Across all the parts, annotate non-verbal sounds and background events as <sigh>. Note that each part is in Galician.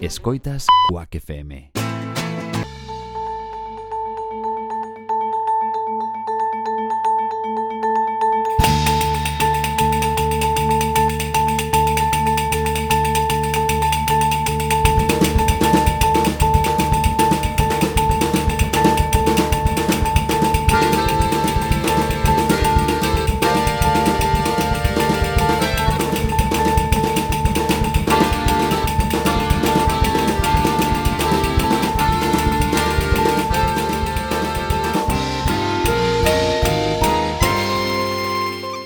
Escoitas Quack FM.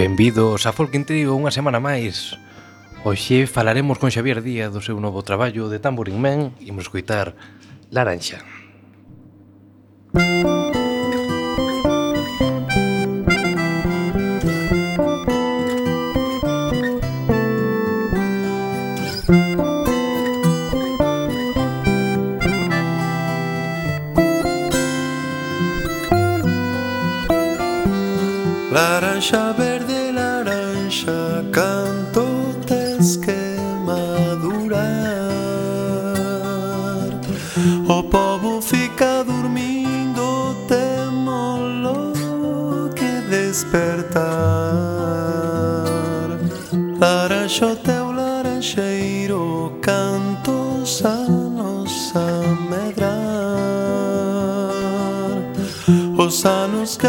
Benvidos a Folk Trio unha semana máis. Hoxe falaremos con Xavier Díaz do seu novo traballo de Tambourine Man e imos escoitar Laranxa. Laranxa. Os anos que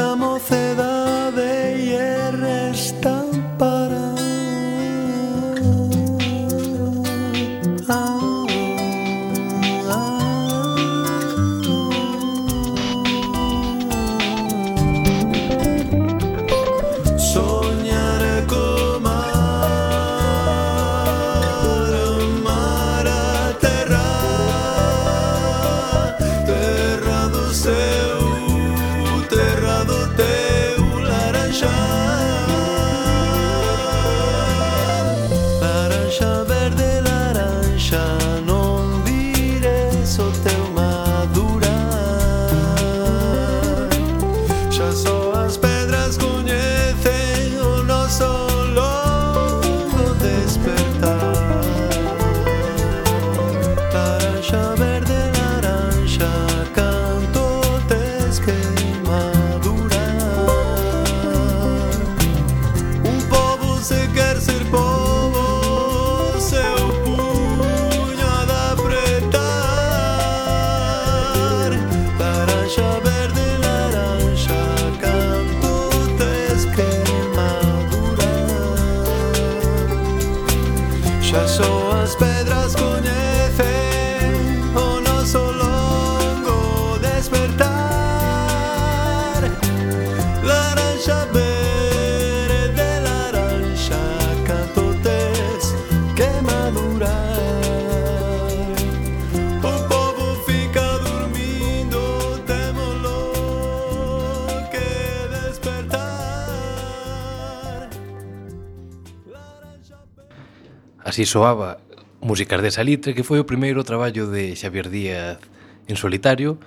Así soaba Músicas de Salitre, que foi o primeiro traballo de Xavier Díaz en solitario.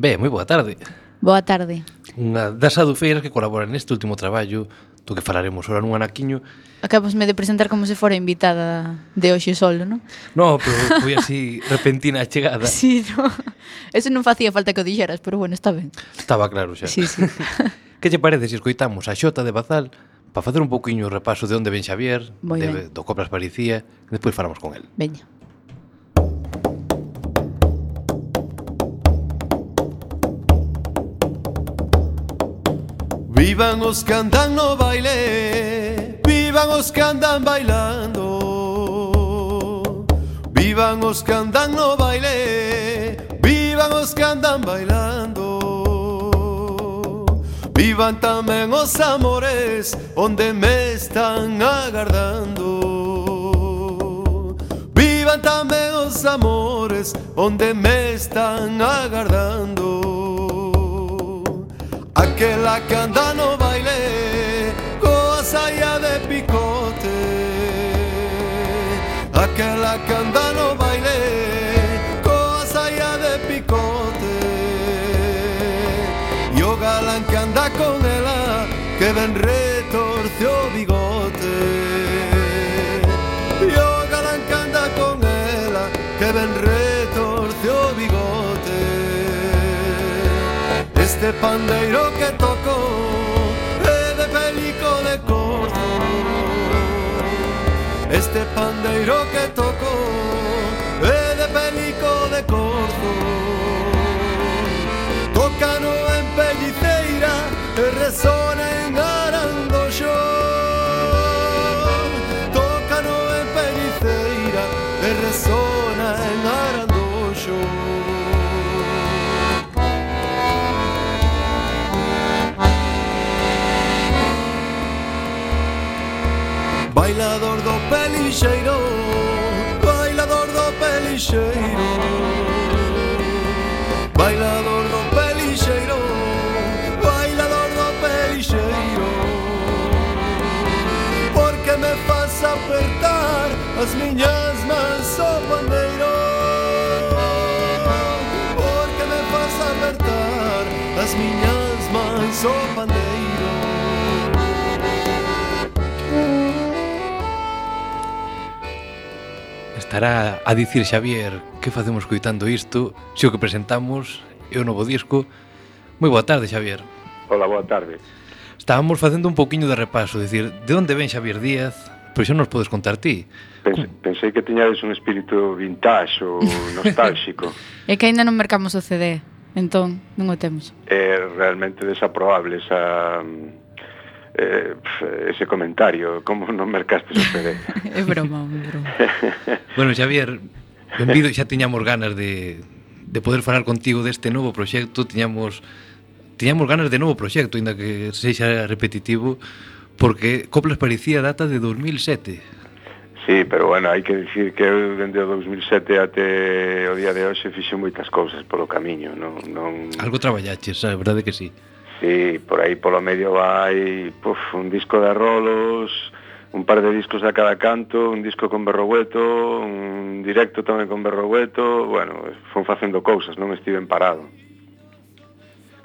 Ben, moi boa tarde. Boa tarde. Unha das adufeiras que colabora neste último traballo do que falaremos ora nun anaquiño. Acabasme de presentar como se fora invitada de hoxe solo, non? No, pero foi así <laughs> repentina a chegada. Sí, no. Eso non facía falta que o dixeras, pero bueno, está ben. Estaba claro xa. Sí, sí. <laughs> que che parece se si escoitamos a Xota de Bazal para facer un pouquiño o repaso de onde ven Xavier, Moi de, ben. do Coplas Parecía, e despois falamos con el. Veña. Vivan os que andan no baile, vivan os que andan bailando. Vivan os que andan no baile, vivan os que andan bailando vivan tamén os amores onde me están agardando. Vivan tamén os amores onde me están agardando. Aquela que anda no baile coa saia de picote. Aquela que Rubén retorció bigote. Yo galán que anda con ella, ah, que ven retorció bigote. Este pandeiro que tocó es de pelico de corto. Este pandeiro que tocó es de pelico de corto. Tocano en pelliceira, eh, resona pelixeiro Bailador do pelixeiro Bailador do pelixeiro Bailador do pelixeiro Porque me faz apertar as miñas mans o pandeiro. Bandeiro Porque me faz apertar as miñas mans o pandeiro estará a dicir Xavier que facemos coitando isto se o que presentamos é o novo disco. Moi boa tarde, Xavier. Hola, boa tarde. Estábamos facendo un pouquiño de repaso dicir, de onde ven Xavier Díaz? Pois xa nos podes contar ti. Pense, Pensei que tiñades un espírito vintage ou <laughs> nostálxico. É que aínda non mercamos o CD Entón, non o temos. É realmente desaprobable esa eh, ese comentario, como non mercaste o CD. é <laughs> broma, é broma. <laughs> bueno, Xavier, benvido, xa tiñamos ganas de, de poder falar contigo deste novo proxecto, tiñamos tiñamos ganas de novo proxecto, ainda que sexa repetitivo, porque Coplas parecía data de 2007. Sí, pero bueno, hai que dicir que eu dende o 2007 até o día de hoxe fixo moitas cousas polo camiño, non, non... Algo traballaches, a verdade que sí. Sí, por aí polo medio vai puf, un disco de rolos, un par de discos a cada canto, un disco con Berrogueto, un directo tamén con Berrogueto, bueno, fon facendo cousas, non estiven parado.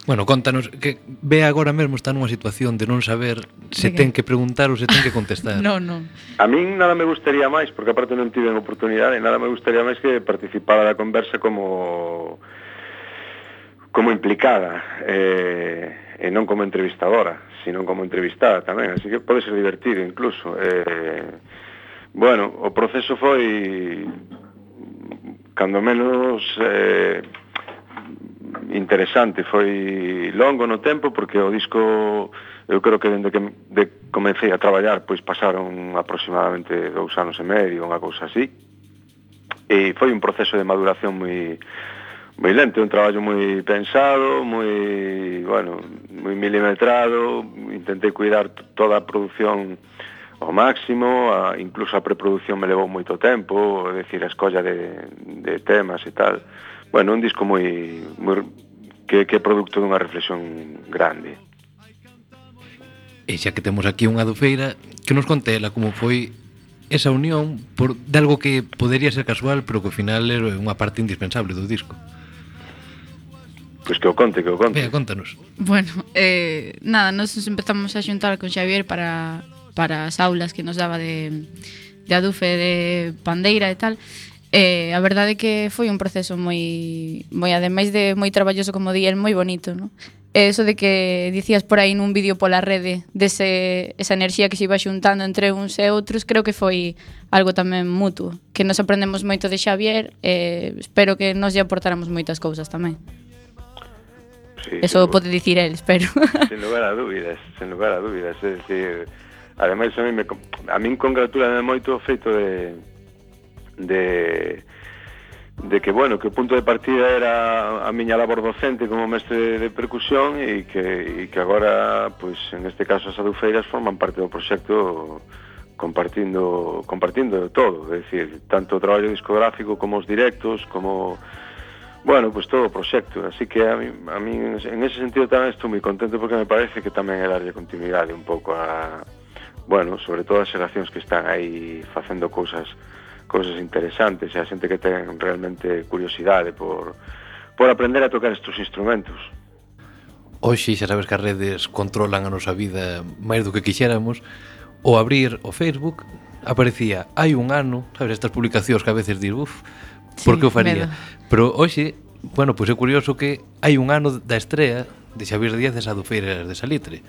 Bueno, contanos que ve agora mesmo está nunha situación de non saber se ten que preguntar ou se ten que contestar. <laughs> non, non. A min nada me gustaría máis, porque aparte non tiven oportunidade, nada me gustaría máis que participar da conversa como como implicada eh, e non como entrevistadora, sino como entrevistada tamén, así que pode ser divertido incluso. Eh, bueno, o proceso foi cando menos eh, interesante, foi longo no tempo porque o disco eu creo que dende que de comecei a traballar pois pasaron aproximadamente dous anos e medio, unha cousa así, e foi un proceso de maduración moi moi lento, un traballo moi pensado, moi, bueno, moi milimetrado, intentei cuidar toda a produción ao máximo, a, incluso a preproducción me levou moito tempo, é dicir, a escolla de, de temas e tal. Bueno, un disco moi, moi que, que é producto dunha reflexión grande. E xa que temos aquí unha dofeira, que nos conte ela como foi esa unión por de algo que podería ser casual, pero que ao final era unha parte indispensable do disco. Pois que o conte, que o conte. Venga, contanos. Bueno, eh, nada, nos empezamos a xuntar con Xavier para, para as aulas que nos daba de, de adufe de pandeira e tal. Eh, a verdade é que foi un proceso moi, moi ademais de moi traballoso, como di, el moi bonito, non? E eso de que dicías por aí nun vídeo pola rede dese, esa enerxía que se iba xuntando entre uns e outros, creo que foi algo tamén mutuo, que nos aprendemos moito de Xavier e espero que nos lle aportáramos moitas cousas tamén. Sí, Eso pode dicir el, pero... Sen <laughs> lugar a <laughs> dúbidas, sen lugar a dúbidas. É dicir, ademais, a mí, me, a mí congratulame moito o feito de, de de que, bueno, que o punto de partida era a miña labor docente como mestre de percusión e que, e que agora, pois, en este caso as adufeiras forman parte do proxecto compartindo compartindo todo, é dicir, tanto o traballo discográfico como os directos, como Bueno, pues todo o proxecto, así que a mí, a mí en ese sentido tamén estou moi contento porque me parece que tamén é darlle continuidade un pouco a, bueno, sobre todo as xeracións que están aí facendo cousas cousas interesantes e a xente que ten realmente curiosidade por, por aprender a tocar estes instrumentos. Hoxe xa sabes que as redes controlan a nosa vida máis do que quixéramos. O abrir o Facebook aparecía hai un ano, sabes, estas publicacións que a veces dir, uff, Sí, Por que o faría? Medo. Pero hoxe, bueno, pois é curioso que hai un ano da estrea de Xavier Díaz de Sadufeiras de Salitre.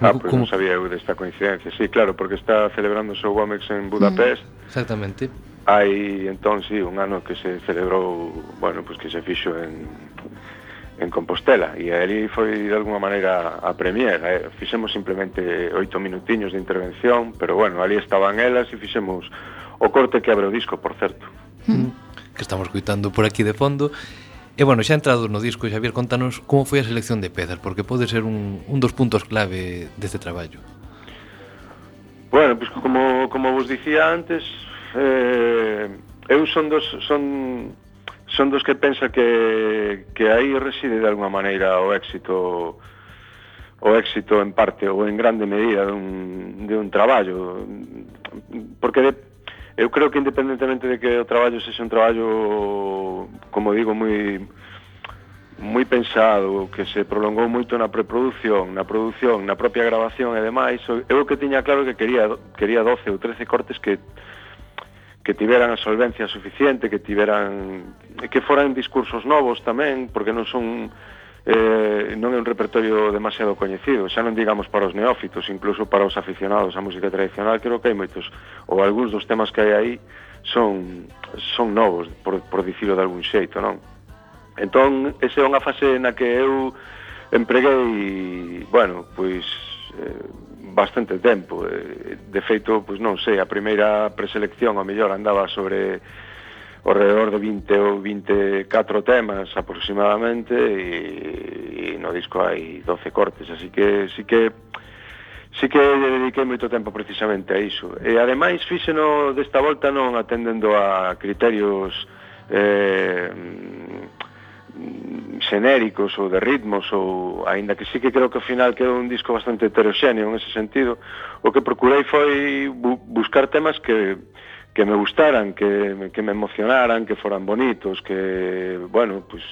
Ah, pois pues como... non sabía eu desta coincidencia. Sí, claro, porque está celebrando o seu Womex en mm, Budapest. Mm, exactamente. Hai, entón, sí, un ano que se celebrou, bueno, pois pues que se fixo en, en Compostela e ali foi de alguma maneira a premier eh? fixemos simplemente oito minutiños de intervención pero bueno, ali estaban elas e fixemos o corte que abre o disco, por certo que estamos coitando por aquí de fondo. E, bueno, xa entrado no disco, Xavier, contanos como foi a selección de pezas, porque pode ser un, un dos puntos clave deste traballo. Bueno, pues como, como vos dicía antes, eh, eu son dos, son, son dos que pensa que, que aí reside de alguma maneira o éxito o éxito en parte ou en grande medida dun, de un traballo porque de, eu creo que independentemente de que o traballo sexa un traballo, como digo, moi moi pensado, que se prolongou moito na preproducción, na produción, na propia grabación e demais, eu que tiña claro que quería quería 12 ou 13 cortes que que tiveran a solvencia suficiente, que tiveran que foran discursos novos tamén, porque non son eh, non é un repertorio demasiado coñecido, xa non digamos para os neófitos, incluso para os aficionados á música tradicional, creo que hai moitos ou algúns dos temas que hai aí son son novos, por, por dicilo de algún xeito, non? Entón, esa é unha fase na que eu empreguei, bueno, pois eh, bastante tempo. Eh, de feito, pois non sei, a primeira preselección ao mellor andaba sobre ao redor de 20 ou 24 temas aproximadamente e, e no disco hai 12 cortes, así que sí que sí que dediquei moito tempo precisamente a iso. E ademais fíxeno desta volta non atendendo a criterios eh, xenéricos ou de ritmos ou aínda que sí que creo que ao final quedou un disco bastante heteroxéneo en ese sentido, o que procurei foi bu buscar temas que que me gustaran, que, que me emocionaran, que foran bonitos, que, bueno, pues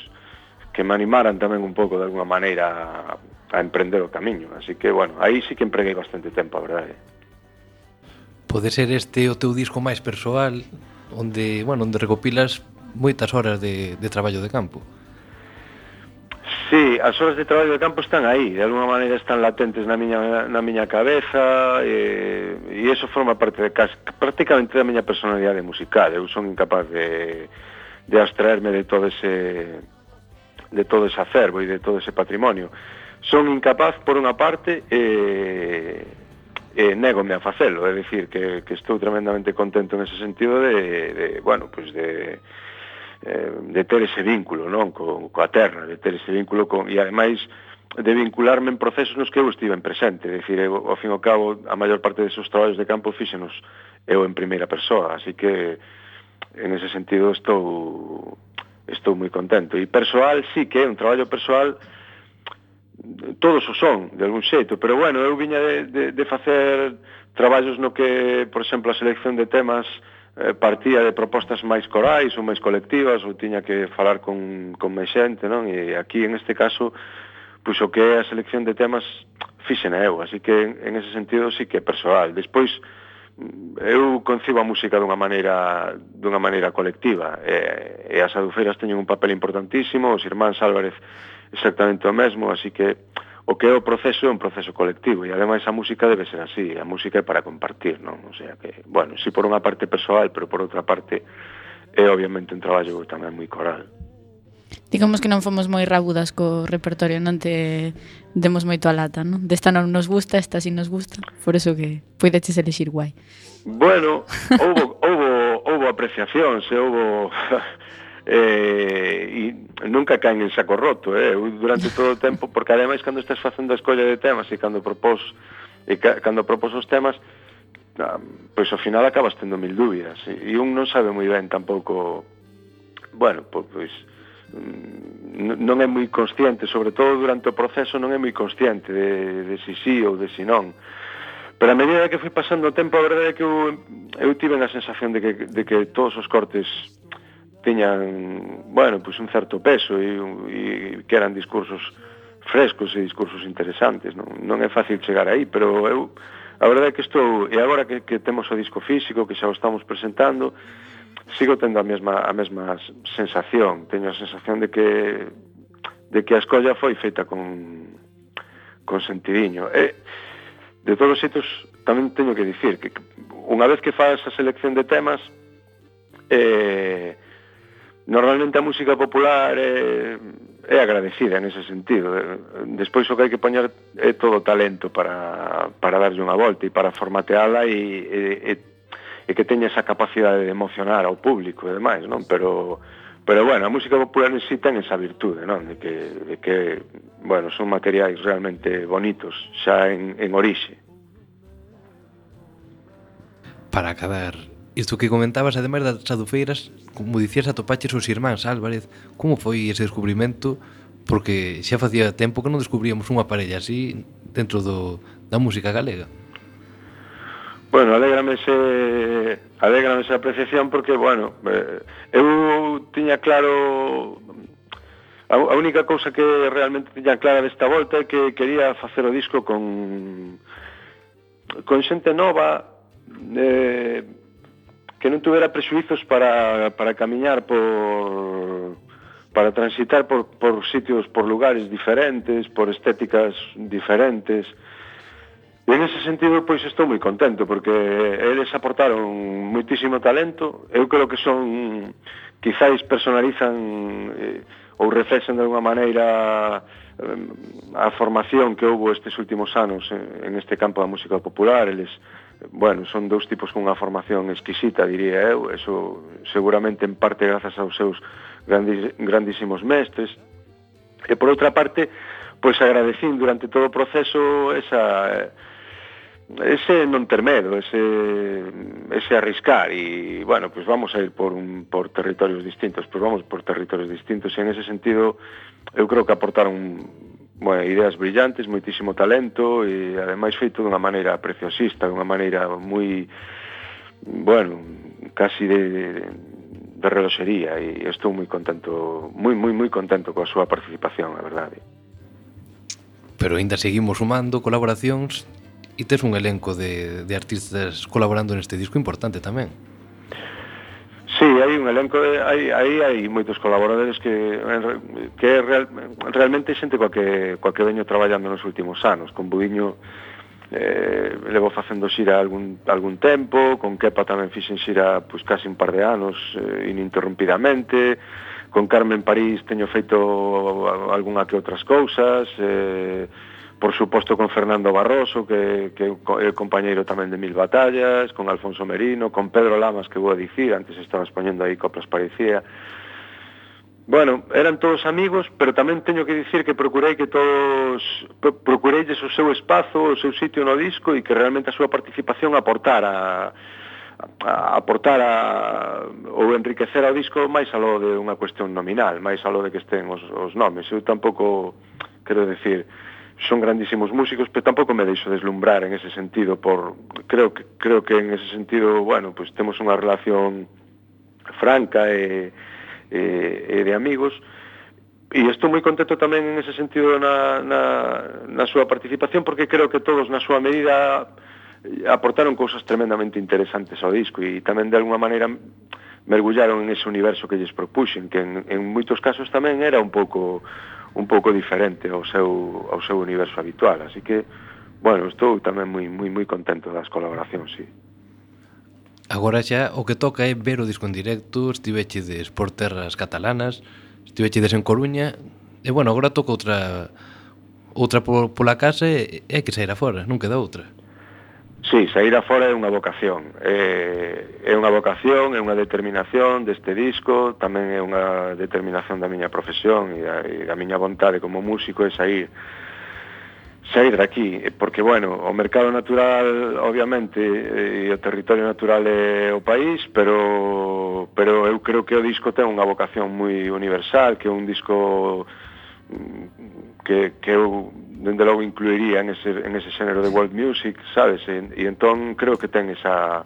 que me animaran tamén un pouco de alguna maneira a, a emprender o camiño. Así que, bueno, aí sí que empreguei bastante tempo, a verdade. Pode ser este o teu disco máis persoal, onde, bueno, onde recopilas moitas horas de, de traballo de campo. Sí, as horas de traballo de campo están aí, de alguna maneira están latentes na miña, na miña cabeza eh, e, e eso forma parte de casi, prácticamente da miña personalidade musical. Eu son incapaz de, de abstraerme de todo ese de todo ese acervo e de todo ese patrimonio. Son incapaz, por unha parte, eh, eh, e, e negome a facelo, é dicir, que, que estou tremendamente contento nese sentido de, de bueno, pues de eh, de ter ese vínculo non co, coa terra, de ter ese vínculo con, e ademais de vincularme en procesos nos que eu estiven presente, é dicir, eu, ao fin e ao cabo, a maior parte desos traballos de campo fíxenos eu en primeira persoa, así que en ese sentido estou estou moi contento. E persoal sí que é un traballo persoal todos o son, de algún xeito, pero bueno, eu viña de, de, de facer traballos no que, por exemplo, a selección de temas eh, Eh, partía de propostas máis corais ou máis colectivas ou tiña que falar con, con máis xente, non? E aquí, en este caso, pois o que é a selección de temas fixen eu, así que en ese sentido sí que é persoal. Despois, mm, eu concibo a música dunha maneira dunha maneira colectiva e, e as adufeiras teñen un papel importantísimo os irmáns Álvarez exactamente o mesmo así que o que é o proceso é un proceso colectivo e ademais a música debe ser así, a música é para compartir, non? O sea que, bueno, si por unha parte persoal, pero por outra parte é obviamente un traballo tamén moi coral. Digamos que non fomos moi rabudas co repertorio, non te demos moito a lata, non? Desta non nos gusta, esta si nos gusta, por eso que puideches elixir guai. Bueno, houbo, houbo, houbo apreciacións, e houbo <laughs> eh, e nunca caen en saco roto, eh? Eu durante todo o tempo, porque ademais cando estás facendo a escolla de temas e cando propós e ca, cando propós os temas, ah, pois ao final acabas tendo mil dúbidas e un non sabe moi ben tampouco bueno, pois non é moi consciente, sobre todo durante o proceso non é moi consciente de, de si sí ou de si non. Pero a medida que foi pasando o tempo, a verdade é que eu, eu tive a sensación de que, de que todos os cortes tiñan, bueno, pois un certo peso e, e que eran discursos frescos e discursos interesantes, non, non é fácil chegar aí, pero eu a verdade é que estou, e agora que, que temos o disco físico, que xa o estamos presentando, sigo tendo a mesma, a mesma sensación, teño a sensación de que de que a escolla foi feita con, con sentidiño. E, de todos os xeitos, tamén teño que dicir que unha vez que faz a selección de temas, eh, Normalmente a música popular é, é agradecida nese sentido. Despois o que hai que poñer é todo o talento para, para darlle unha volta e para formateala e, e, e que teña esa capacidade de emocionar ao público e demais, non? Pero, pero bueno, a música popular en sí ten esa virtude, non? De que, de que bueno, son materiais realmente bonitos xa en, en orixe. Para acabar Isto que comentabas, ademais das adufeiras, como dicías, atopaches os irmáns Álvarez. Como foi ese descubrimento? Porque xa facía tempo que non descubríamos unha parella así dentro do, da música galega. Bueno, alégrame ese, alégrame esa apreciación porque, bueno, eh, eu tiña claro a, a única cousa que realmente tiña clara desta volta é que quería facer o disco con con xente nova eh, que non tuvera prexuizos para, para camiñar por para transitar por, por sitios, por lugares diferentes, por estéticas diferentes. E en ese sentido, pois estou moi contento, porque eles aportaron moitísimo talento. Eu creo que son, quizáis personalizan eh, ou reflexan de alguma maneira eh, a formación que houve estes últimos anos en, en este campo da música popular. Eles, bueno, son dous tipos cunha formación exquisita, diría eu, eso seguramente en parte grazas aos seus grandis, grandísimos mestres. E por outra parte, pois agradecín durante todo o proceso esa ese non ter medo, ese ese arriscar. E bueno, pois vamos a ir por un por territorios distintos, pois vamos por territorios distintos. E en ese sentido eu creo que aportaron bueno, ideas brillantes, moitísimo talento e ademais feito dunha maneira preciosista, dunha maneira moi bueno, casi de, de, de reloxería e estou moi contento, moi moi moi contento coa súa participación, a verdade. Pero aínda seguimos sumando colaboracións e tes un elenco de, de artistas colaborando neste disco importante tamén hai un elenco, hai, aí hai moitos colaboradores que, que real, realmente xente coa que, coa que veño traballando nos últimos anos, con Budiño eh, levo facendo xira algún, algún tempo, con Kepa tamén fixen xira pois, casi un par de anos eh, ininterrumpidamente, con Carmen París teño feito algunha que outras cousas, eh, por suposto con Fernando Barroso, que, que é compañeiro tamén de Mil Batallas, con Alfonso Merino, con Pedro Lamas, que vou a dicir, antes estabas poñendo aí coplas parecía. Bueno, eran todos amigos, pero tamén teño que dicir que procurei que todos procureilles o seu espazo, o seu sitio no disco e que realmente a súa participación aportara a aportar a, ou enriquecer ao disco máis aló de unha cuestión nominal, máis aló de que estén os, os nomes. Eu tampouco, quero decir, son grandísimos músicos, pero tampouco me deixo deslumbrar en ese sentido por creo que creo que en ese sentido, bueno, pues temos unha relación franca e, e, e de amigos. E estou moi contento tamén en ese sentido na, na, na súa participación porque creo que todos na súa medida aportaron cousas tremendamente interesantes ao disco e tamén de alguma maneira mergullaron en ese universo que lles propuxen, que en, en moitos casos tamén era un pouco un pouco diferente ao seu ao seu universo habitual, así que bueno, estou tamén moi moi moi contento das colaboracións, si. Sí. Agora xa o que toca é ver o disco en directo, estivechedes por terras catalanas, estivechedes en Coruña, e bueno, agora toca outra outra por, pola casa e, e que saíra fora, non queda outra. Sí, sair afora é unha vocación. É, é unha vocación, é unha determinación deste disco, tamén é unha determinación da miña profesión e da, e da miña vontade como músico é sair sair daqui, eh, porque, bueno, o mercado natural, obviamente, eh, e o territorio natural é o país, pero, pero eu creo que o disco ten unha vocación moi universal, que é un disco que, que eu dende logo incluiría en ese, en ese xénero de world music, sabes? E, e entón creo que ten esa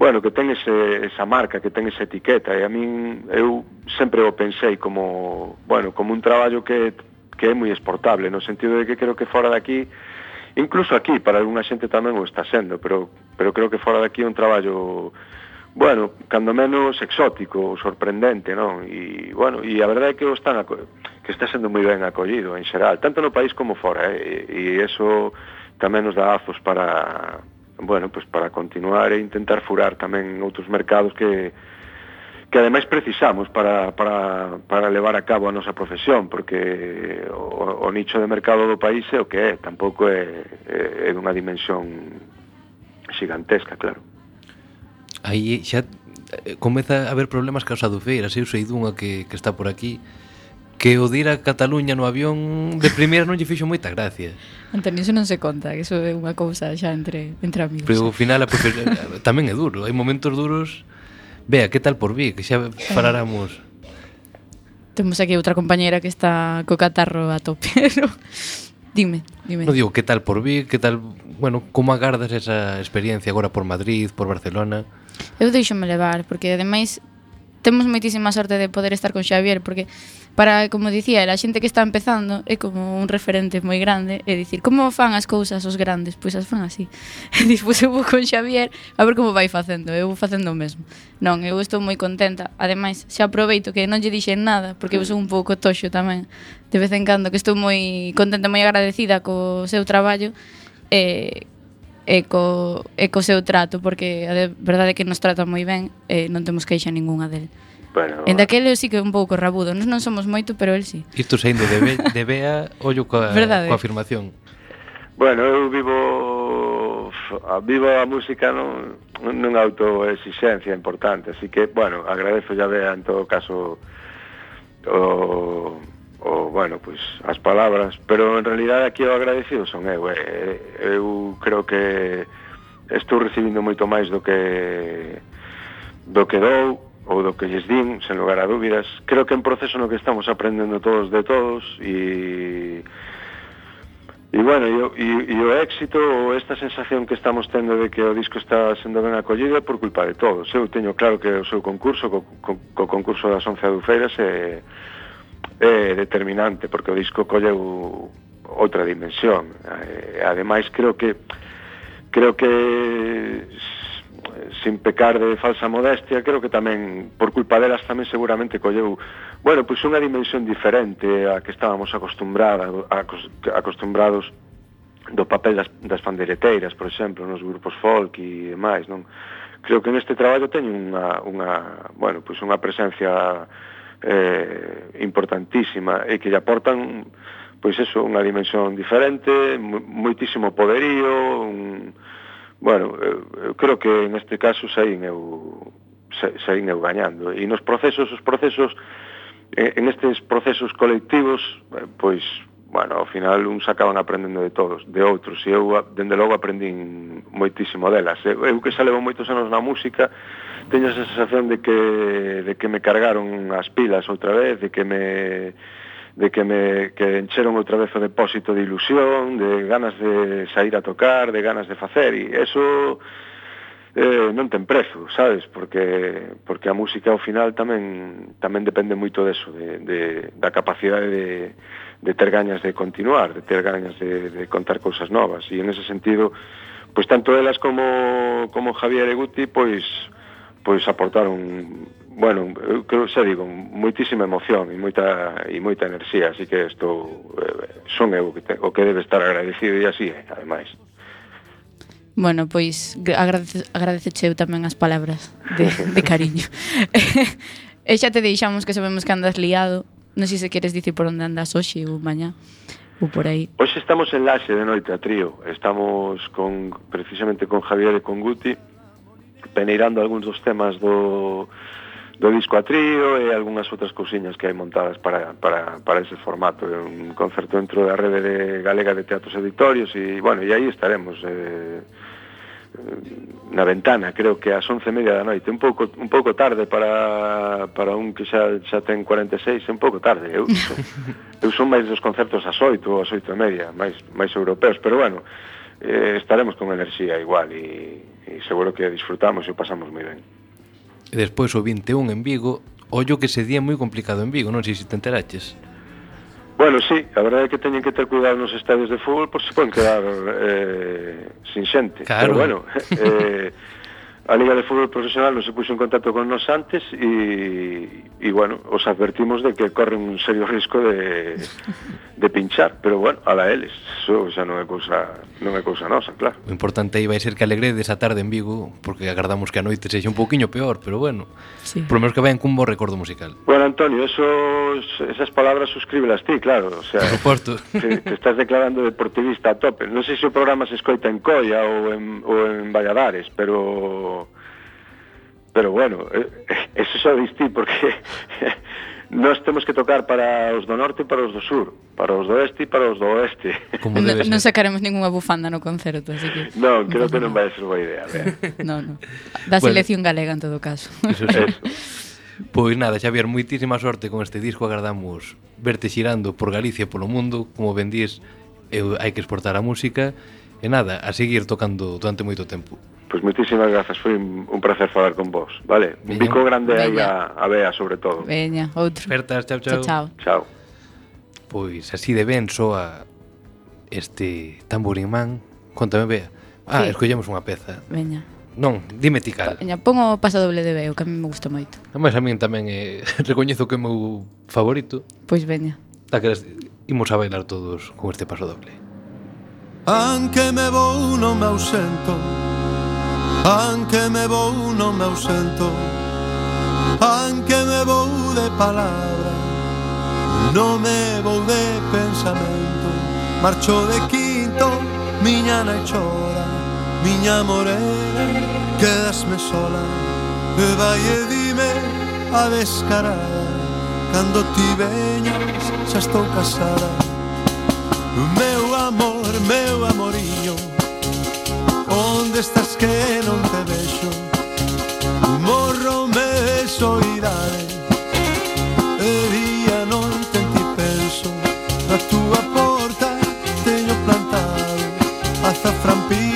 bueno, que ten ese, esa marca, que ten esa etiqueta, e a min eu sempre o pensei como, bueno, como un traballo que, que é moi exportable, no sentido de que creo que fora daqui incluso aquí para algunha xente tamén o está sendo, pero pero creo que fora daqui é un traballo bueno, cando menos exótico, sorprendente, non? E, bueno, e a verdade é que o están que está sendo moi ben acollido en xeral, tanto no país como fora, eh? e, e eso tamén nos dá azos para, bueno, pues para continuar e intentar furar tamén outros mercados que que ademais precisamos para, para, para levar a cabo a nosa profesión, porque o, o nicho de mercado do país é o que é, tampouco é, é, é dunha dimensión xigantesca, claro aí xa eh, comeza a haber problemas ca Sadufeiras, eu sei dunha que, que está por aquí, que o dir a Cataluña no avión de primeira non lle fixo moita gracia. Antonio, iso non se conta, que iso é unha cousa xa entre, entre amigos. Pero ao final profe... <laughs> tamén é duro, hai momentos duros. Vea, que tal por vi, que xa paráramos. Temos aquí outra compañeira que está co catarro a tope, <laughs> pero... Dime, dime. No digo, que tal por vi, que tal... Bueno, como agardas esa experiencia agora por Madrid, por Barcelona? Eu deixome levar, porque ademais temos moitísima sorte de poder estar con Xavier, porque para, como dicía, a xente que está empezando é como un referente moi grande, é dicir, como fan as cousas os grandes? Pois as fan así. <laughs> E dix, eu vou con Xavier a ver como vai facendo, eu vou facendo o mesmo. Non, eu estou moi contenta, ademais, xa aproveito que non lle dixen nada, porque eu sou un pouco toxo tamén, de vez en cando, que estou moi contenta, moi agradecida co seu traballo, eh, e co, e co seu trato, porque a de, verdade é que nos trata moi ben e non temos queixa ningunha del. Bueno, en daquele sí que é un pouco rabudo, nos non somos moito, pero el sí. Isto saindo de, be, de Bea, ollo coa, verdade. coa afirmación. Bueno, eu vivo a, vivo a música non, non autoexixencia importante, así que, bueno, agradezo ya Bea en todo caso o bueno, pues as palabras, pero en realidad aquí o agradecido son eu, eh, eu creo que estou recibindo moito máis do que do que dou ou do que lles din, sen lugar a dúbidas. Creo que é un proceso no que estamos aprendendo todos de todos e E bueno, e, e, e o éxito ou esta sensación que estamos tendo de que o disco está sendo ben acollido é por culpa de todos. Eu teño claro que o seu concurso, co, co, co concurso das 11 adufeiras, é, eh, é determinante porque o disco colleu outra dimensión. Ademais creo que creo que sin pecar de falsa modestia, creo que tamén por culpa delas tamén seguramente colleu, bueno, pois unha dimensión diferente a que estábamos acostumbrada, acostumbrados do papel das, das pandeireteiras, por exemplo, nos grupos folk e demais, non? Creo que neste traballo teño unha, unha bueno, pois unha presencia eh, importantísima e que lle aportan pois eso, unha dimensión diferente, moitísimo poderío, un, bueno, eu, eu creo que en este caso saín eu saín eu gañando e nos procesos, os procesos en estes procesos colectivos, eh, pois bueno, ao final uns acaban aprendendo de todos, de outros, e eu, dende logo, aprendín moitísimo delas. Eu, eu que xa levo moitos anos na música, teño esa sensación de que, de que me cargaron as pilas outra vez, de que me de que me que encheron outra vez o depósito de ilusión, de ganas de sair a tocar, de ganas de facer e eso eh, non ten prezo, sabes? Porque porque a música ao final tamén tamén depende moito deso, de, de da capacidade de de ter gañas de continuar, de ter gañas de, de contar cousas novas e en ese sentido pois tanto elas como como Javier e Guti pois pois aportaron bueno, eu creo, xa digo, moitísima emoción e moita e moita enerxía, así que estou eh, son eu que te, o que debe estar agradecido e así, é, ademais. Bueno, pois agradece, agradeceche eu tamén as palabras de, de cariño. <laughs> e xa te deixamos que sabemos que andas liado. Non sei se queres dicir por onde andas hoxe ou mañá ou por aí. Hoxe estamos en Laxe de noite a trío. Estamos con precisamente con Javier e con Guti peneirando algúns dos temas do, do disco a trío e algunhas outras cousiñas que hai montadas para, para, para ese formato é un concerto dentro da rede de galega de teatros editorios e bueno, e aí estaremos eh, eh, na ventana, creo que ás once media da noite, un pouco un pouco tarde para, para un que xa, xa ten 46, un pouco tarde. Eu, <laughs> eu son máis dos concertos ás oito ou ás oito e media, máis, máis europeos, pero bueno, eh, estaremos con enerxía igual e, e seguro que disfrutamos e o pasamos moi ben. E despois o 21 en Vigo, ollo que ese día é moi complicado en Vigo, non sei se te enteraches. Bueno, sí, a verdade é que teñen que ter cuidado nos estadios de fútbol por se poden quedar eh, sin xente. Claro. Pero bueno, <laughs> eh, a Liga de Fútbol Profesional non se puxo en contacto con nos antes e, e bueno, os advertimos de que corren un serio risco de, de pinchar, pero bueno, a la eles, eso xa non é cousa, non é cousa nosa, claro. O importante aí vai ser que alegre desa tarde en Vigo, porque agardamos que a noite sexa un pouquiño peor, pero bueno, sí. por menos que vayan cun bo recordo musical. Bueno, Antonio, esos, esas palabras suscríbelas ti, claro, o sea, por suposto. Te, te estás declarando deportivista a tope. Non sei se o programa se escoita en Coia ou en, ou en Valladares, pero Pero bueno, eh, eh, eso xa distí porque <laughs> nós temos que tocar para os do norte e para os do sur, para os do este e para os do oeste. Como debe ser. Non sacaremos ninguna bufanda no concerto, así que... Non, creo no, que non vai ser boa idea. Non, <laughs> non. Da bueno. selección galega, en todo caso. Eso, eso. Pois nada, Xavier, moitísima sorte con este disco Agardamos verte xirando por Galicia e polo mundo Como ben dís, eu, hai que exportar a música E nada, a seguir tocando durante moito tempo Pois pues moitísimas grazas, foi un, un placer falar con vos, vale? Un bico grande aí a, a Bea, sobre todo. Veña, outro. Espertas, chao, chao. Chao, chao. Pois así de ben soa este tamburimán. Contame, Bea. Ah, sí. escollemos unha peza. Veña. Non, dime ti cal. Veña, pon o paso doble de Beo, que a mí me gusta moito. Mas a min tamén eh, <laughs> recoñezo que é o meu favorito. Pois veña. Da que imos a bailar todos con este paso doble. Anque me vou non me ausento Anche me vou non me ausento. Anche me vou de palabra Non me vou de pensamento Marcho de quinto, miña nai chora Miña morena, quedasme sola. E vai e dime a descarada Cando ti veñas xa estou casada. Meu amor, meu amoriño Onde estás que non te vexo Morro de soidade E día non te ti penso Na túa porta teño plantado Azaframpín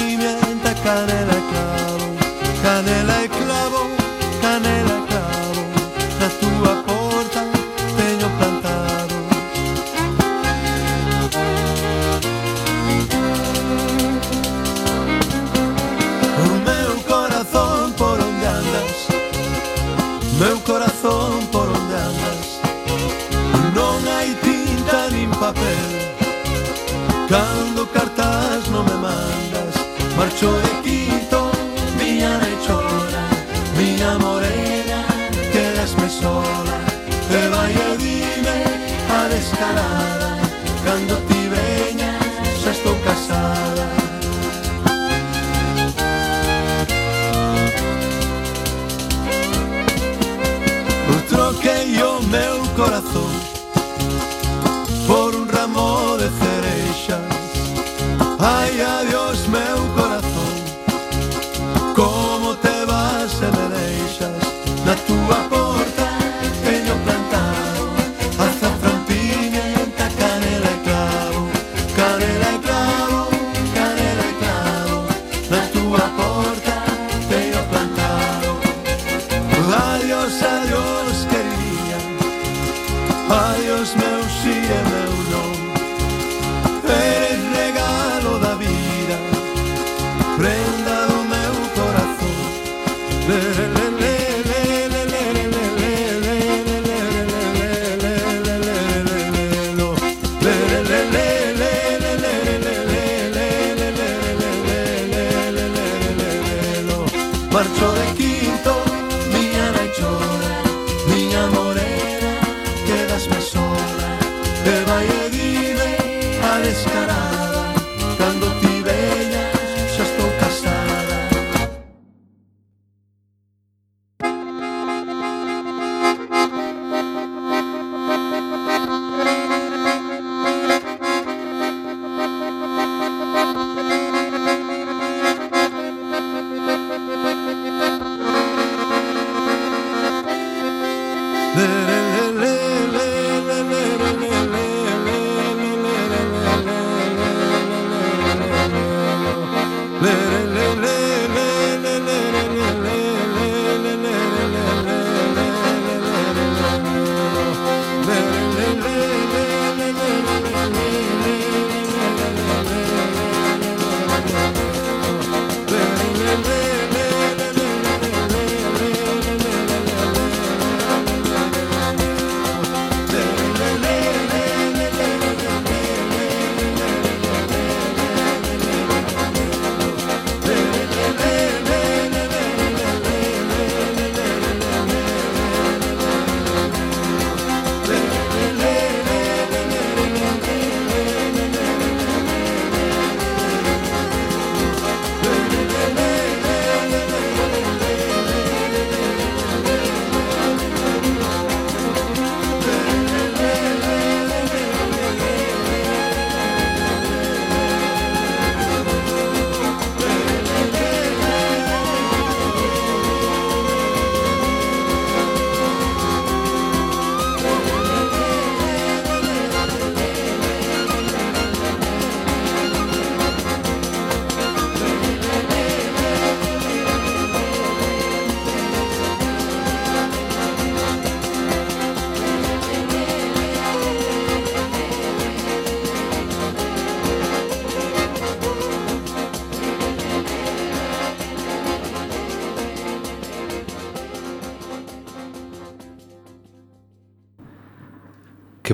Marcho de quinto,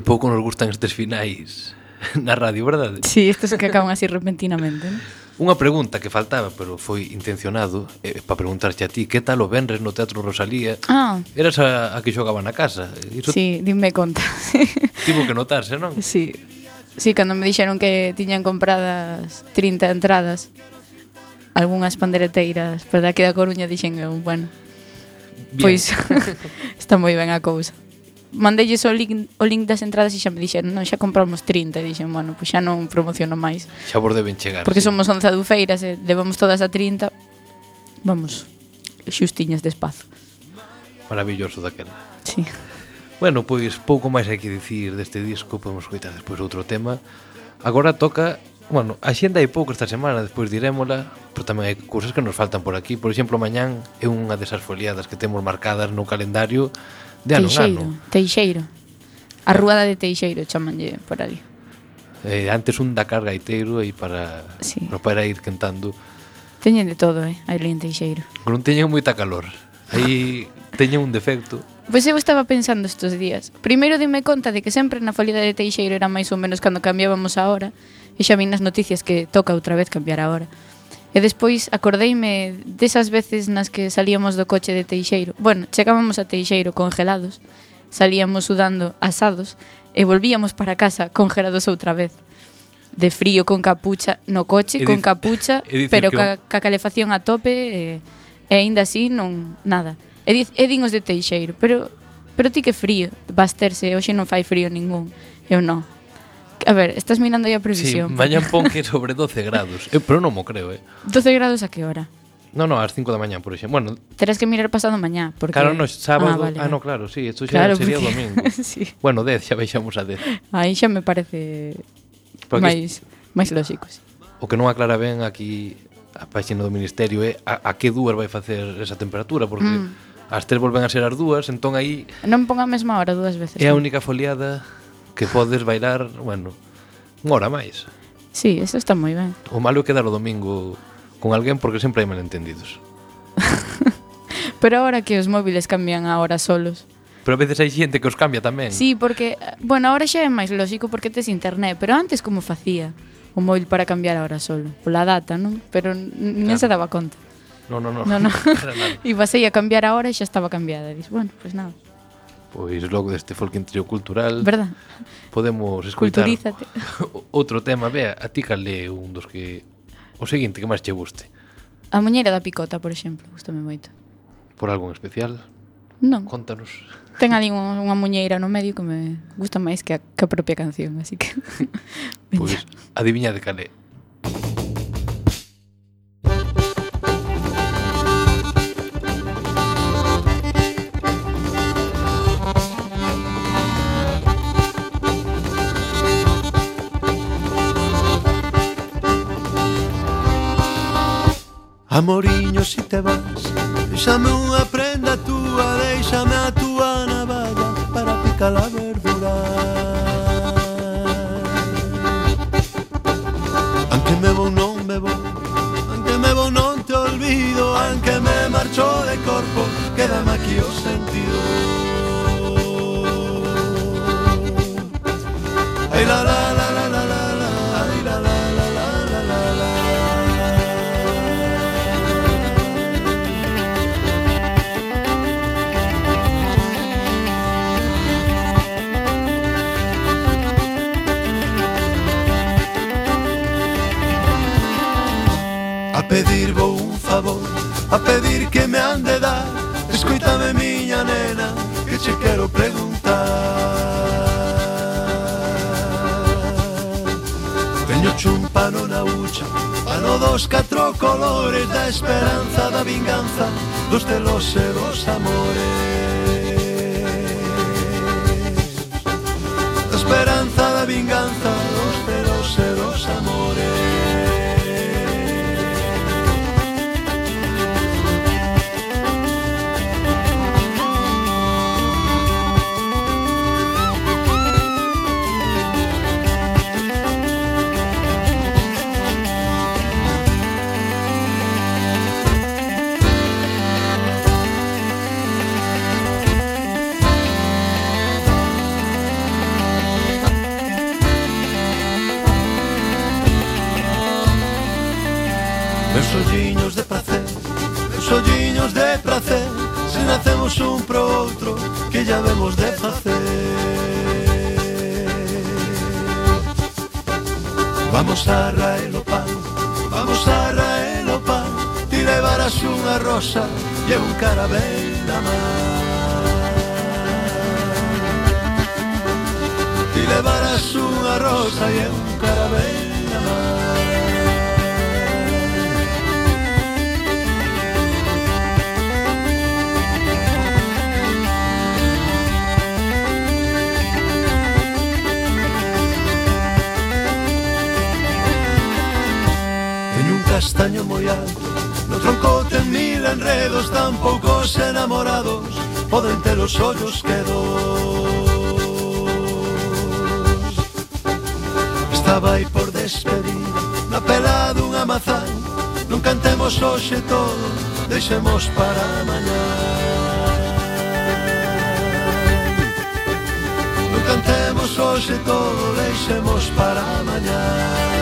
que pouco nos gustan estes finais <laughs> na radio, verdade? Sí, estes que acaban así repentinamente. ¿no? Unha pregunta que faltaba, pero foi intencionado, eh, para preguntarche a ti, que tal o Benres no Teatro Rosalía? Ah. Eras a, a que xogaba na casa. Iso sí, dime conta. <laughs> Tivo que notarse, non? Sí. Sí, cando me dixeron que tiñan compradas 30 entradas, algunhas pandereteiras para que da Coruña dixen eu, bueno, bien. pois <laughs> está moi ben a cousa mandelles o link, o link das entradas e xa me dixeron, non, xa compramos 30 e dixen, bueno, pois xa non promociono máis. Xa vos deben chegar. Porque sí. somos 11 adufeiras eh, e debemos todas a 30. Vamos, xustiñas de espazo. Maravilloso daquela. Sí. Bueno, pois pouco máis hai que dicir deste disco, podemos coitar despois outro tema. Agora toca Bueno, a xenda hai pouco esta semana, despois dirémola, pero tamén hai cousas que nos faltan por aquí. Por exemplo, mañán é unha desas foliadas que temos marcadas no calendario De ano, Teixeiro, ano. Teixeiro. A ruada de Teixeiro chamanlle por ali. Eh, antes un Dakar gaiteiro aí para sí. no para ir cantando. Teñen de todo, eh, aí en Teixeiro. Non teñen moita calor. Aí teñen un defecto. Pois eu estaba pensando estes días. Primeiro dime conta de que sempre na folida de Teixeiro era máis ou menos cando cambiábamos a hora. E xa vi nas noticias que toca outra vez cambiar a hora. E despois acordeime desas veces nas que salíamos do coche de Teixeiro. Bueno, chegábamos a Teixeiro congelados, salíamos sudando asados e volvíamos para casa congelados outra vez. De frío, con capucha, no coche, con capucha, pero ca, ca calefacción a tope e, e aínda así non nada. E, diz, e din os de Teixeiro, pero pero ti que frío, vas terse, hoxe non fai frío ningún. Eu non. A ver, estás mirando aí a previsión. Sí, mañan pon que sobre 12 grados. Eu, pero non mo creo, eh. 12 grados a que hora? No, no, ás 5 da mañá, por exemplo. Bueno, terás que mirar pasado mañá, porque Claro, no, sábado. Ah, vale, ah no, claro, sí, isto xa claro, sería porque... domingo. <laughs> sí. Bueno, 10, xa veixamos a 10. Aí xa me parece porque máis máis lógico, sí. O que non aclara ben aquí a páxina do ministerio é a, a que dúas vai facer esa temperatura, porque mm. as tres volven a ser as dúas, entón aí Non pon a mesma hora dúas veces. É a única foliada que podes bailar, bueno, unha hora máis. Sí, eso está moi ben. O malo é quedar o domingo con alguén porque sempre hai malentendidos. <laughs> Pero agora que os móviles cambian a hora solos. Pero a veces hai xente que os cambia tamén. Sí, porque, bueno, agora xa é máis lógico porque tes internet, pero antes como facía o móvil para cambiar a hora solo? Pola data, non? Pero non claro. se daba conta. No, no, no. no, no. <laughs> <laughs> Ibas aí a cambiar a hora e xa estaba cambiada. Dis, bueno, pois pues nada. Pois logo deste folquentrío cultural Verdad. Podemos escoitar Culturízate. <laughs> Outro tema, vea, a ti cale un dos que O seguinte que máis che guste? A muñeira da picota, por exemplo, gustame moito. Por algún especial? Non. Contanos Ten ali <laughs> unha, unha muñeira no medio que me gusta máis que a, que a propia canción Así que <laughs> Pois, adiviñade cale Amoriño, si te vas Deixame unha prenda túa Deixame a túa navalla Para picar a verdura. Anque me vou non me vou Anque me vou non te olvido Anque me marcho de corpo Quédame aquí o sentido. Ei la la. a pedir que me han de dar. Escoitame miña nena que che quero preguntar. Teño chumpano na bucha Pano dos catro colores da esperanza, da vinganza Dos celos e dos amores. rosa e un carabel da mar. Ti levaras unha rosa e un carabel da mar. Teño un castaño moi alto tronco ten mil enredos Tan poucos enamorados Poden ter os ollos que dos. Estaba aí por despedir Na pela dunha mazán Non cantemos hoxe todo Deixemos para mañá. Non cantemos hoxe todo Deixemos para mañá.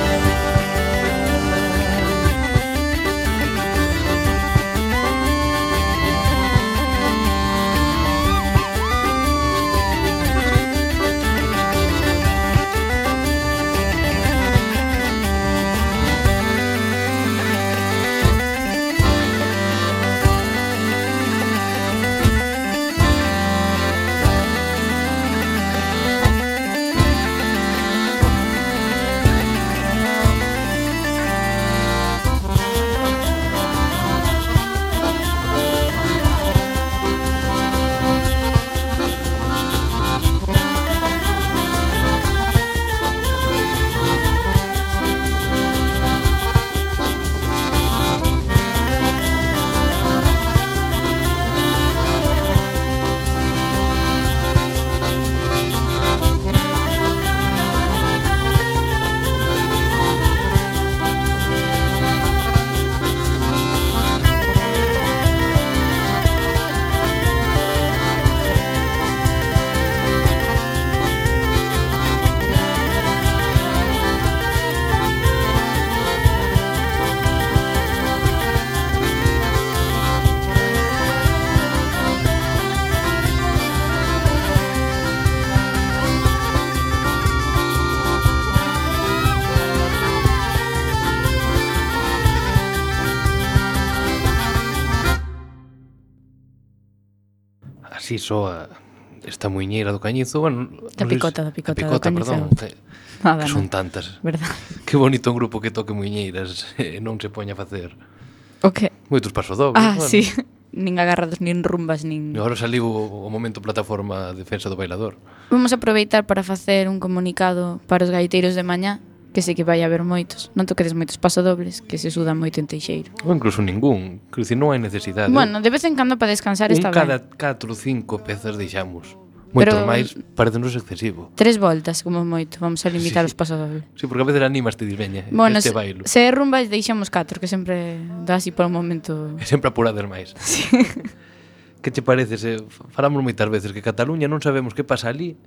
soa esta muiñeira do cañizo, bueno, da picota, da picota, da picota, do perdón, que, Nada, que son tantas. Verdad. <laughs> Que bonito un grupo que toque muiñeiras <laughs> e eh, non se poña a facer. O que? Moitos pasos. Ah, bueno. sí. <laughs> Nin agarrados, nin rumbas, nin... E agora saliu o, o momento plataforma defensa do bailador. Vamos aproveitar para facer un comunicado para os gaiteiros de mañá que sei que vai haber moitos. Non toquedes moitos pasodobles, que se sudan moito en teixeiro. Ou incluso ningún, que dicir, non hai necesidade. Bueno, de vez en cando para descansar Un está cada ben. 4 ou 5 pezas deixamos. Moito Pero... máis parecenos excesivo. Tres voltas, como moito, vamos a limitar sí. os pasodobles. Sí, porque a veces animas te disveña bueno, este bailo. Se, se rumbas deixamos 4, que sempre dá así por un momento... E sempre apurades máis. <laughs> Sí. que che parece? Se, falamos moitas veces que Cataluña non sabemos que pasa ali,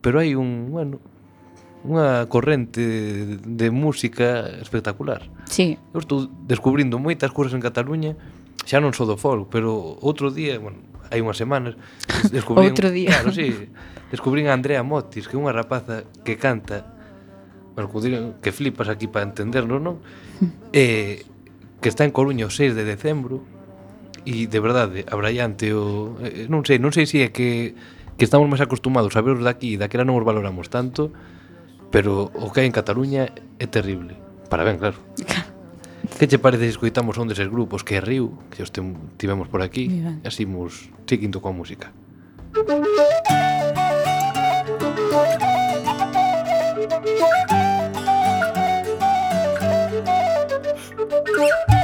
pero hai un, bueno, unha corrente de música espectacular. Sí. Eu estou descubrindo moitas cousas en Cataluña, xa non só do folk, pero outro día, bueno, hai unhas semanas, <laughs> descubrín... outro día. Claro, sí, descubrín a Andrea Motis, que é unha rapaza que canta, bueno, que flipas aquí para entenderlo, non? <laughs> eh, que está en Coruña o 6 de decembro, e de verdade, abrallante o... Eh, non sei, non sei se é que, que estamos máis acostumados a veros daqui e daquela non os valoramos tanto, pero o que hai en Cataluña é terrible. Para ben, claro. <laughs> que che parece se escoitamos un deses grupos que é Riu, que os tivemos por aquí, e así mos seguindo coa música. Música <laughs>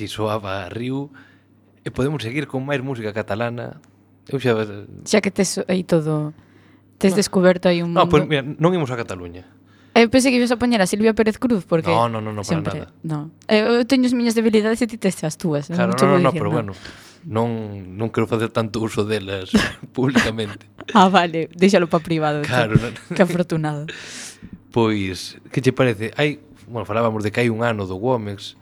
así soaba a Riu e podemos seguir con máis música catalana. Eu xa Xa que tes aí todo tes no. descoberto aí un ah, mundo. No, pois pues, mira, non imos a Cataluña. Eu pensei que ibas a poñer a Silvia Pérez Cruz porque No, no, no, no para sempre, nada. No. Eh, eu teño as miñas debilidades e ti tes as túas, claro, non no, no, no, pero no. bueno. Non non quero facer tanto uso delas <laughs> públicamente. ah, vale, déxalo para privado. Claro, no, no. que afortunado. <laughs> Pois, que che parece? Hai, bueno, falábamos de que hai un ano do Womex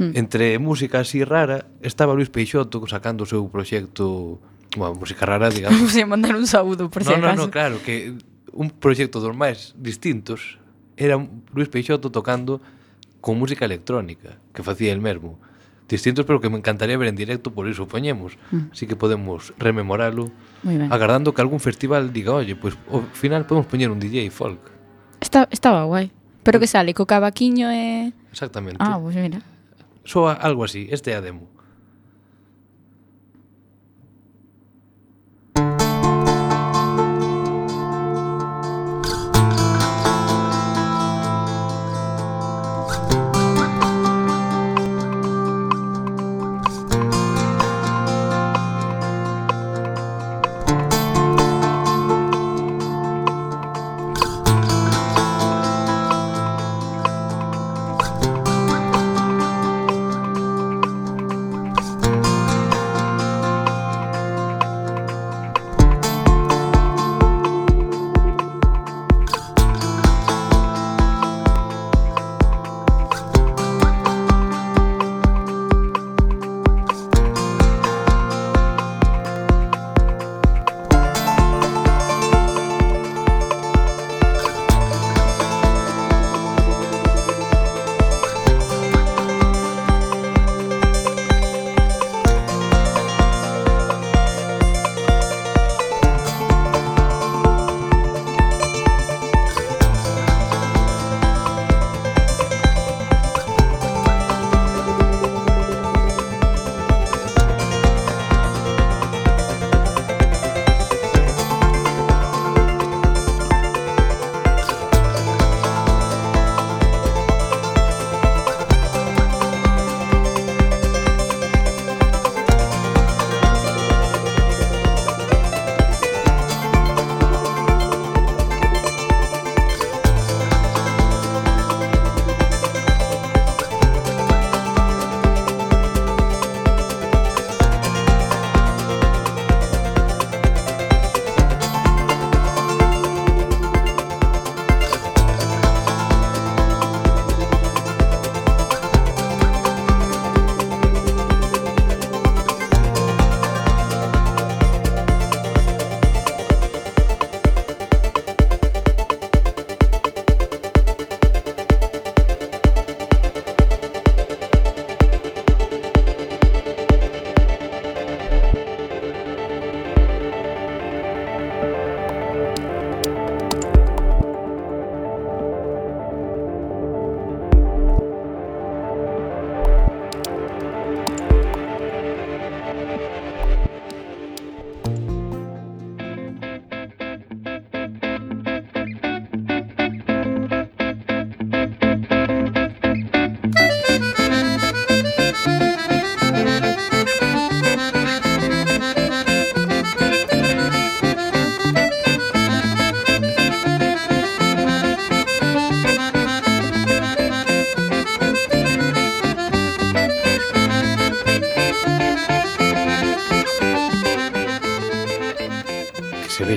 Hmm. Entre música así rara, estaba Luis Peixoto sacando o seu proxecto, bueno, música rara, digamos. <laughs> Vamos a mandar un saúdo, por no, si no, acaso. No, no, claro, que un proxecto dos máis distintos era Luis Peixoto tocando con música electrónica, que facía el mesmo. Distintos, pero que me encantaría ver en directo, por iso poñemos. Mm. Así que podemos rememoralo, agardando que algún festival diga, oye, pues ao final podemos poñer un DJ folk. Está, estaba guai. Pero que sale co cavaquiño e... Exactamente. Ah, pues mira soa algo así, este é a demo.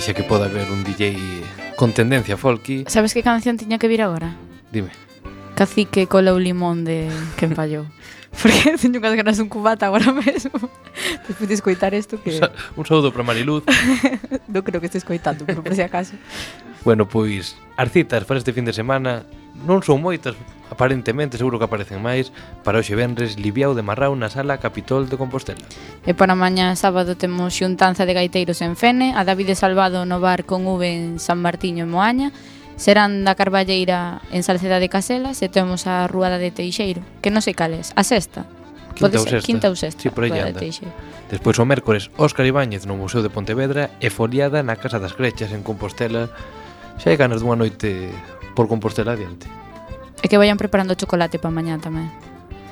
deixa que poda haber un DJ con tendencia folky. Sabes que canción tiña que vir agora? Dime. Cacique cola o limón de que empallou. <laughs> Porque teño unhas ganas dun cubata agora mesmo. Despois de escoitar isto que... Un saúdo para Mariluz. <laughs> non creo que este escoitando, pero por si acaso. bueno, pois, as citas para este fin de semana non son moitas, aparentemente seguro que aparecen máis, para hoxe venres Libiao de Marrao na sala Capitol de Compostela. E para mañá sábado temos xuntanza de gaiteiros en Fene, a David de Salvado no bar con V en San Martiño en Moaña, serán da Carballeira en Salceda de Caselas e temos a Ruada de Teixeiro, que non sei cales, a sexta. Quinta ou sexta. Quinta ou sexta. Sí, por aí anda. De Teixeiro. Despois o mércores, Óscar Ibáñez no Museo de Pontevedra e foliada na Casa das Grechas en Compostela. Xa hai ganas dunha noite por Compostela adiante. E que vayan preparando chocolate para mañá tamén.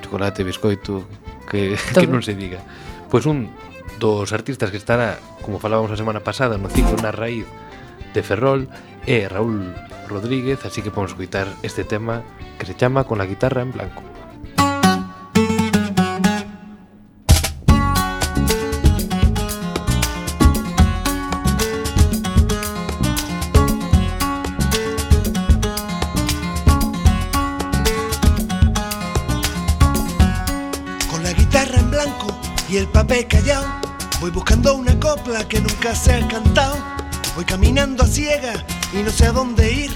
Chocolate, biscoito, que, <laughs> Todo. que non se diga. Pois un dos artistas que estará, como falábamos a semana pasada, no ciclo na raíz de Ferrol é Raúl Rodríguez, así que podemos escutar este tema que se chama Con la guitarra en blanco. Copla que nunca se ha cantado. Voy caminando a ciega y no sé a dónde ir.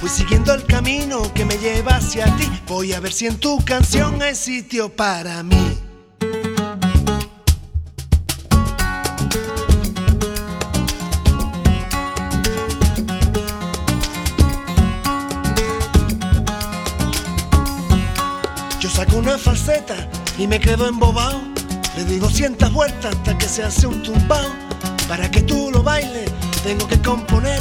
Voy siguiendo el camino que me lleva hacia ti. Voy a ver si en tu canción hay sitio para mí. Yo saco una falseta y me quedo embobado. Le doy 200 vueltas hasta que se hace un tumbao. Para que tú lo bailes, tengo que componer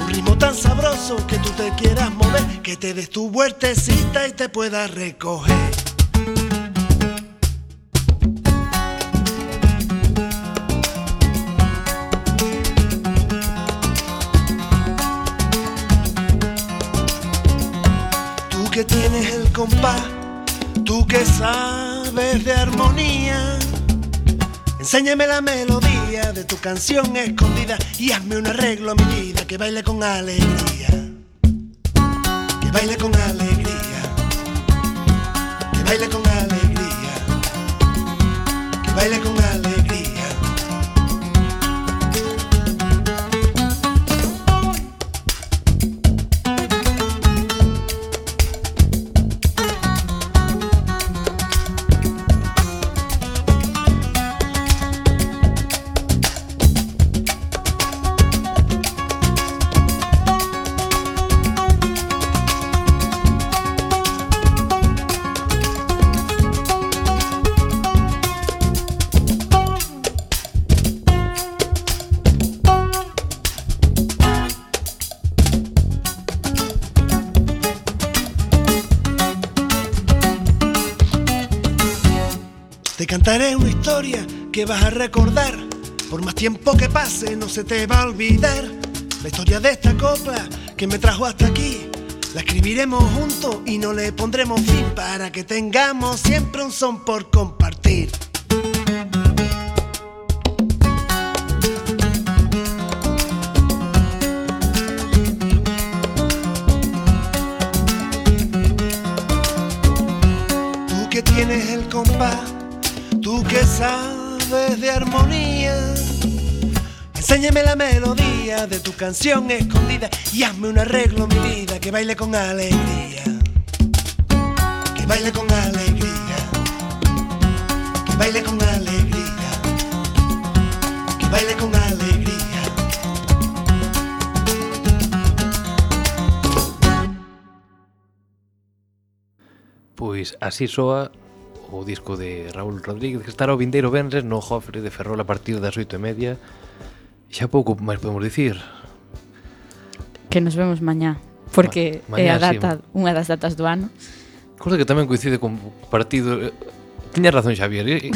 un ritmo tan sabroso que tú te quieras mover. Que te des tu vueltecita y te puedas recoger. Tú que tienes el compás, tú que sabes de armonía. Enséñame la de tu canción escondida y hazme un arreglo a mi vida que baile con alegría. Que baile con alegría. Que baile con alegría. Que baile con alegría. Vas a recordar. Por más tiempo que pase, no se te va a olvidar. La historia de esta copla que me trajo hasta aquí. La escribiremos juntos y no le pondremos fin para que tengamos siempre un son por compartir. canción escondida y hazme un arreglo, mi vida, que baile con alegría. Que baile con alegría. Que baile con alegría. Que baile con alegría. Pois así soa o disco de Raúl Rodríguez que estará o vindeiro Benres no Jofre de Ferrol a partir das oito e media xa pouco máis podemos dicir que nos vemos mañá, porque Ma mañá, é a data, sí. unha das datas do ano. Cosa que tamén coincide con partido eh, Tiña razón Xavier, eh,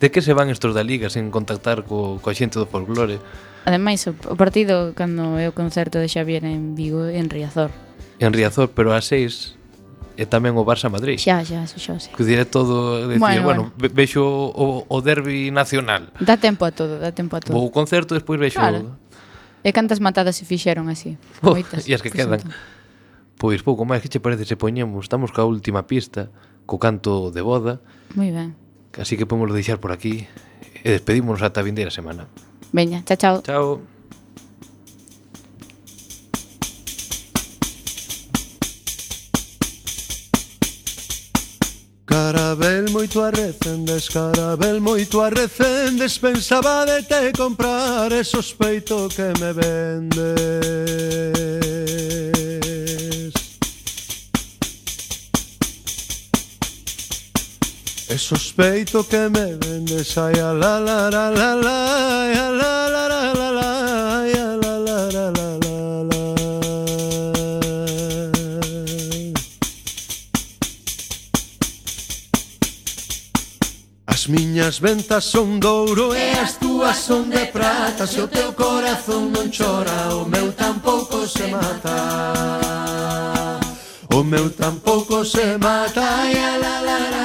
de que se van estos da Liga sen contactar co, co xente do folclore? Ademais, o, o partido cando é o concerto de Xavier en Vigo en Riazor. En Riazor, pero a seis e tamén o Barça Madrid. Xa, xa, xa, xa. xa. Que diré todo, decir, bueno, bueno, bueno. vexo o, o derbi nacional. Dá tempo a todo, dá tempo a todo. Vou o concerto, despois vexo claro. E cantas matadas se fixeron así? Oh, Moitas. E as que pois, quedan. Pois pouco máis que che parece se poñemos, estamos ca última pista, co canto de boda. Moi ben. Así que podemos deixar por aquí e despedímonos ata a vindeira semana. Veña, chao, chao. Chao. Escarabel moito a Escarabel moito a Pensaba de te comprar E sospeito que me vendes. E sospeito que me vendes Ai, a la la la la la Ai, a la la la la la. miñas ventas son douro e as túas son de prata. Se o teu corazón non chora, o meu tampouco se mata. O meu tampouco se mata, ia la la la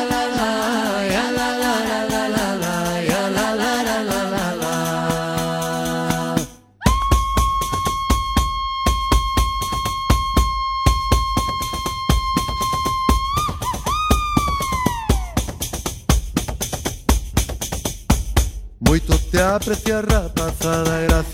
Te aprecia rapazada gracia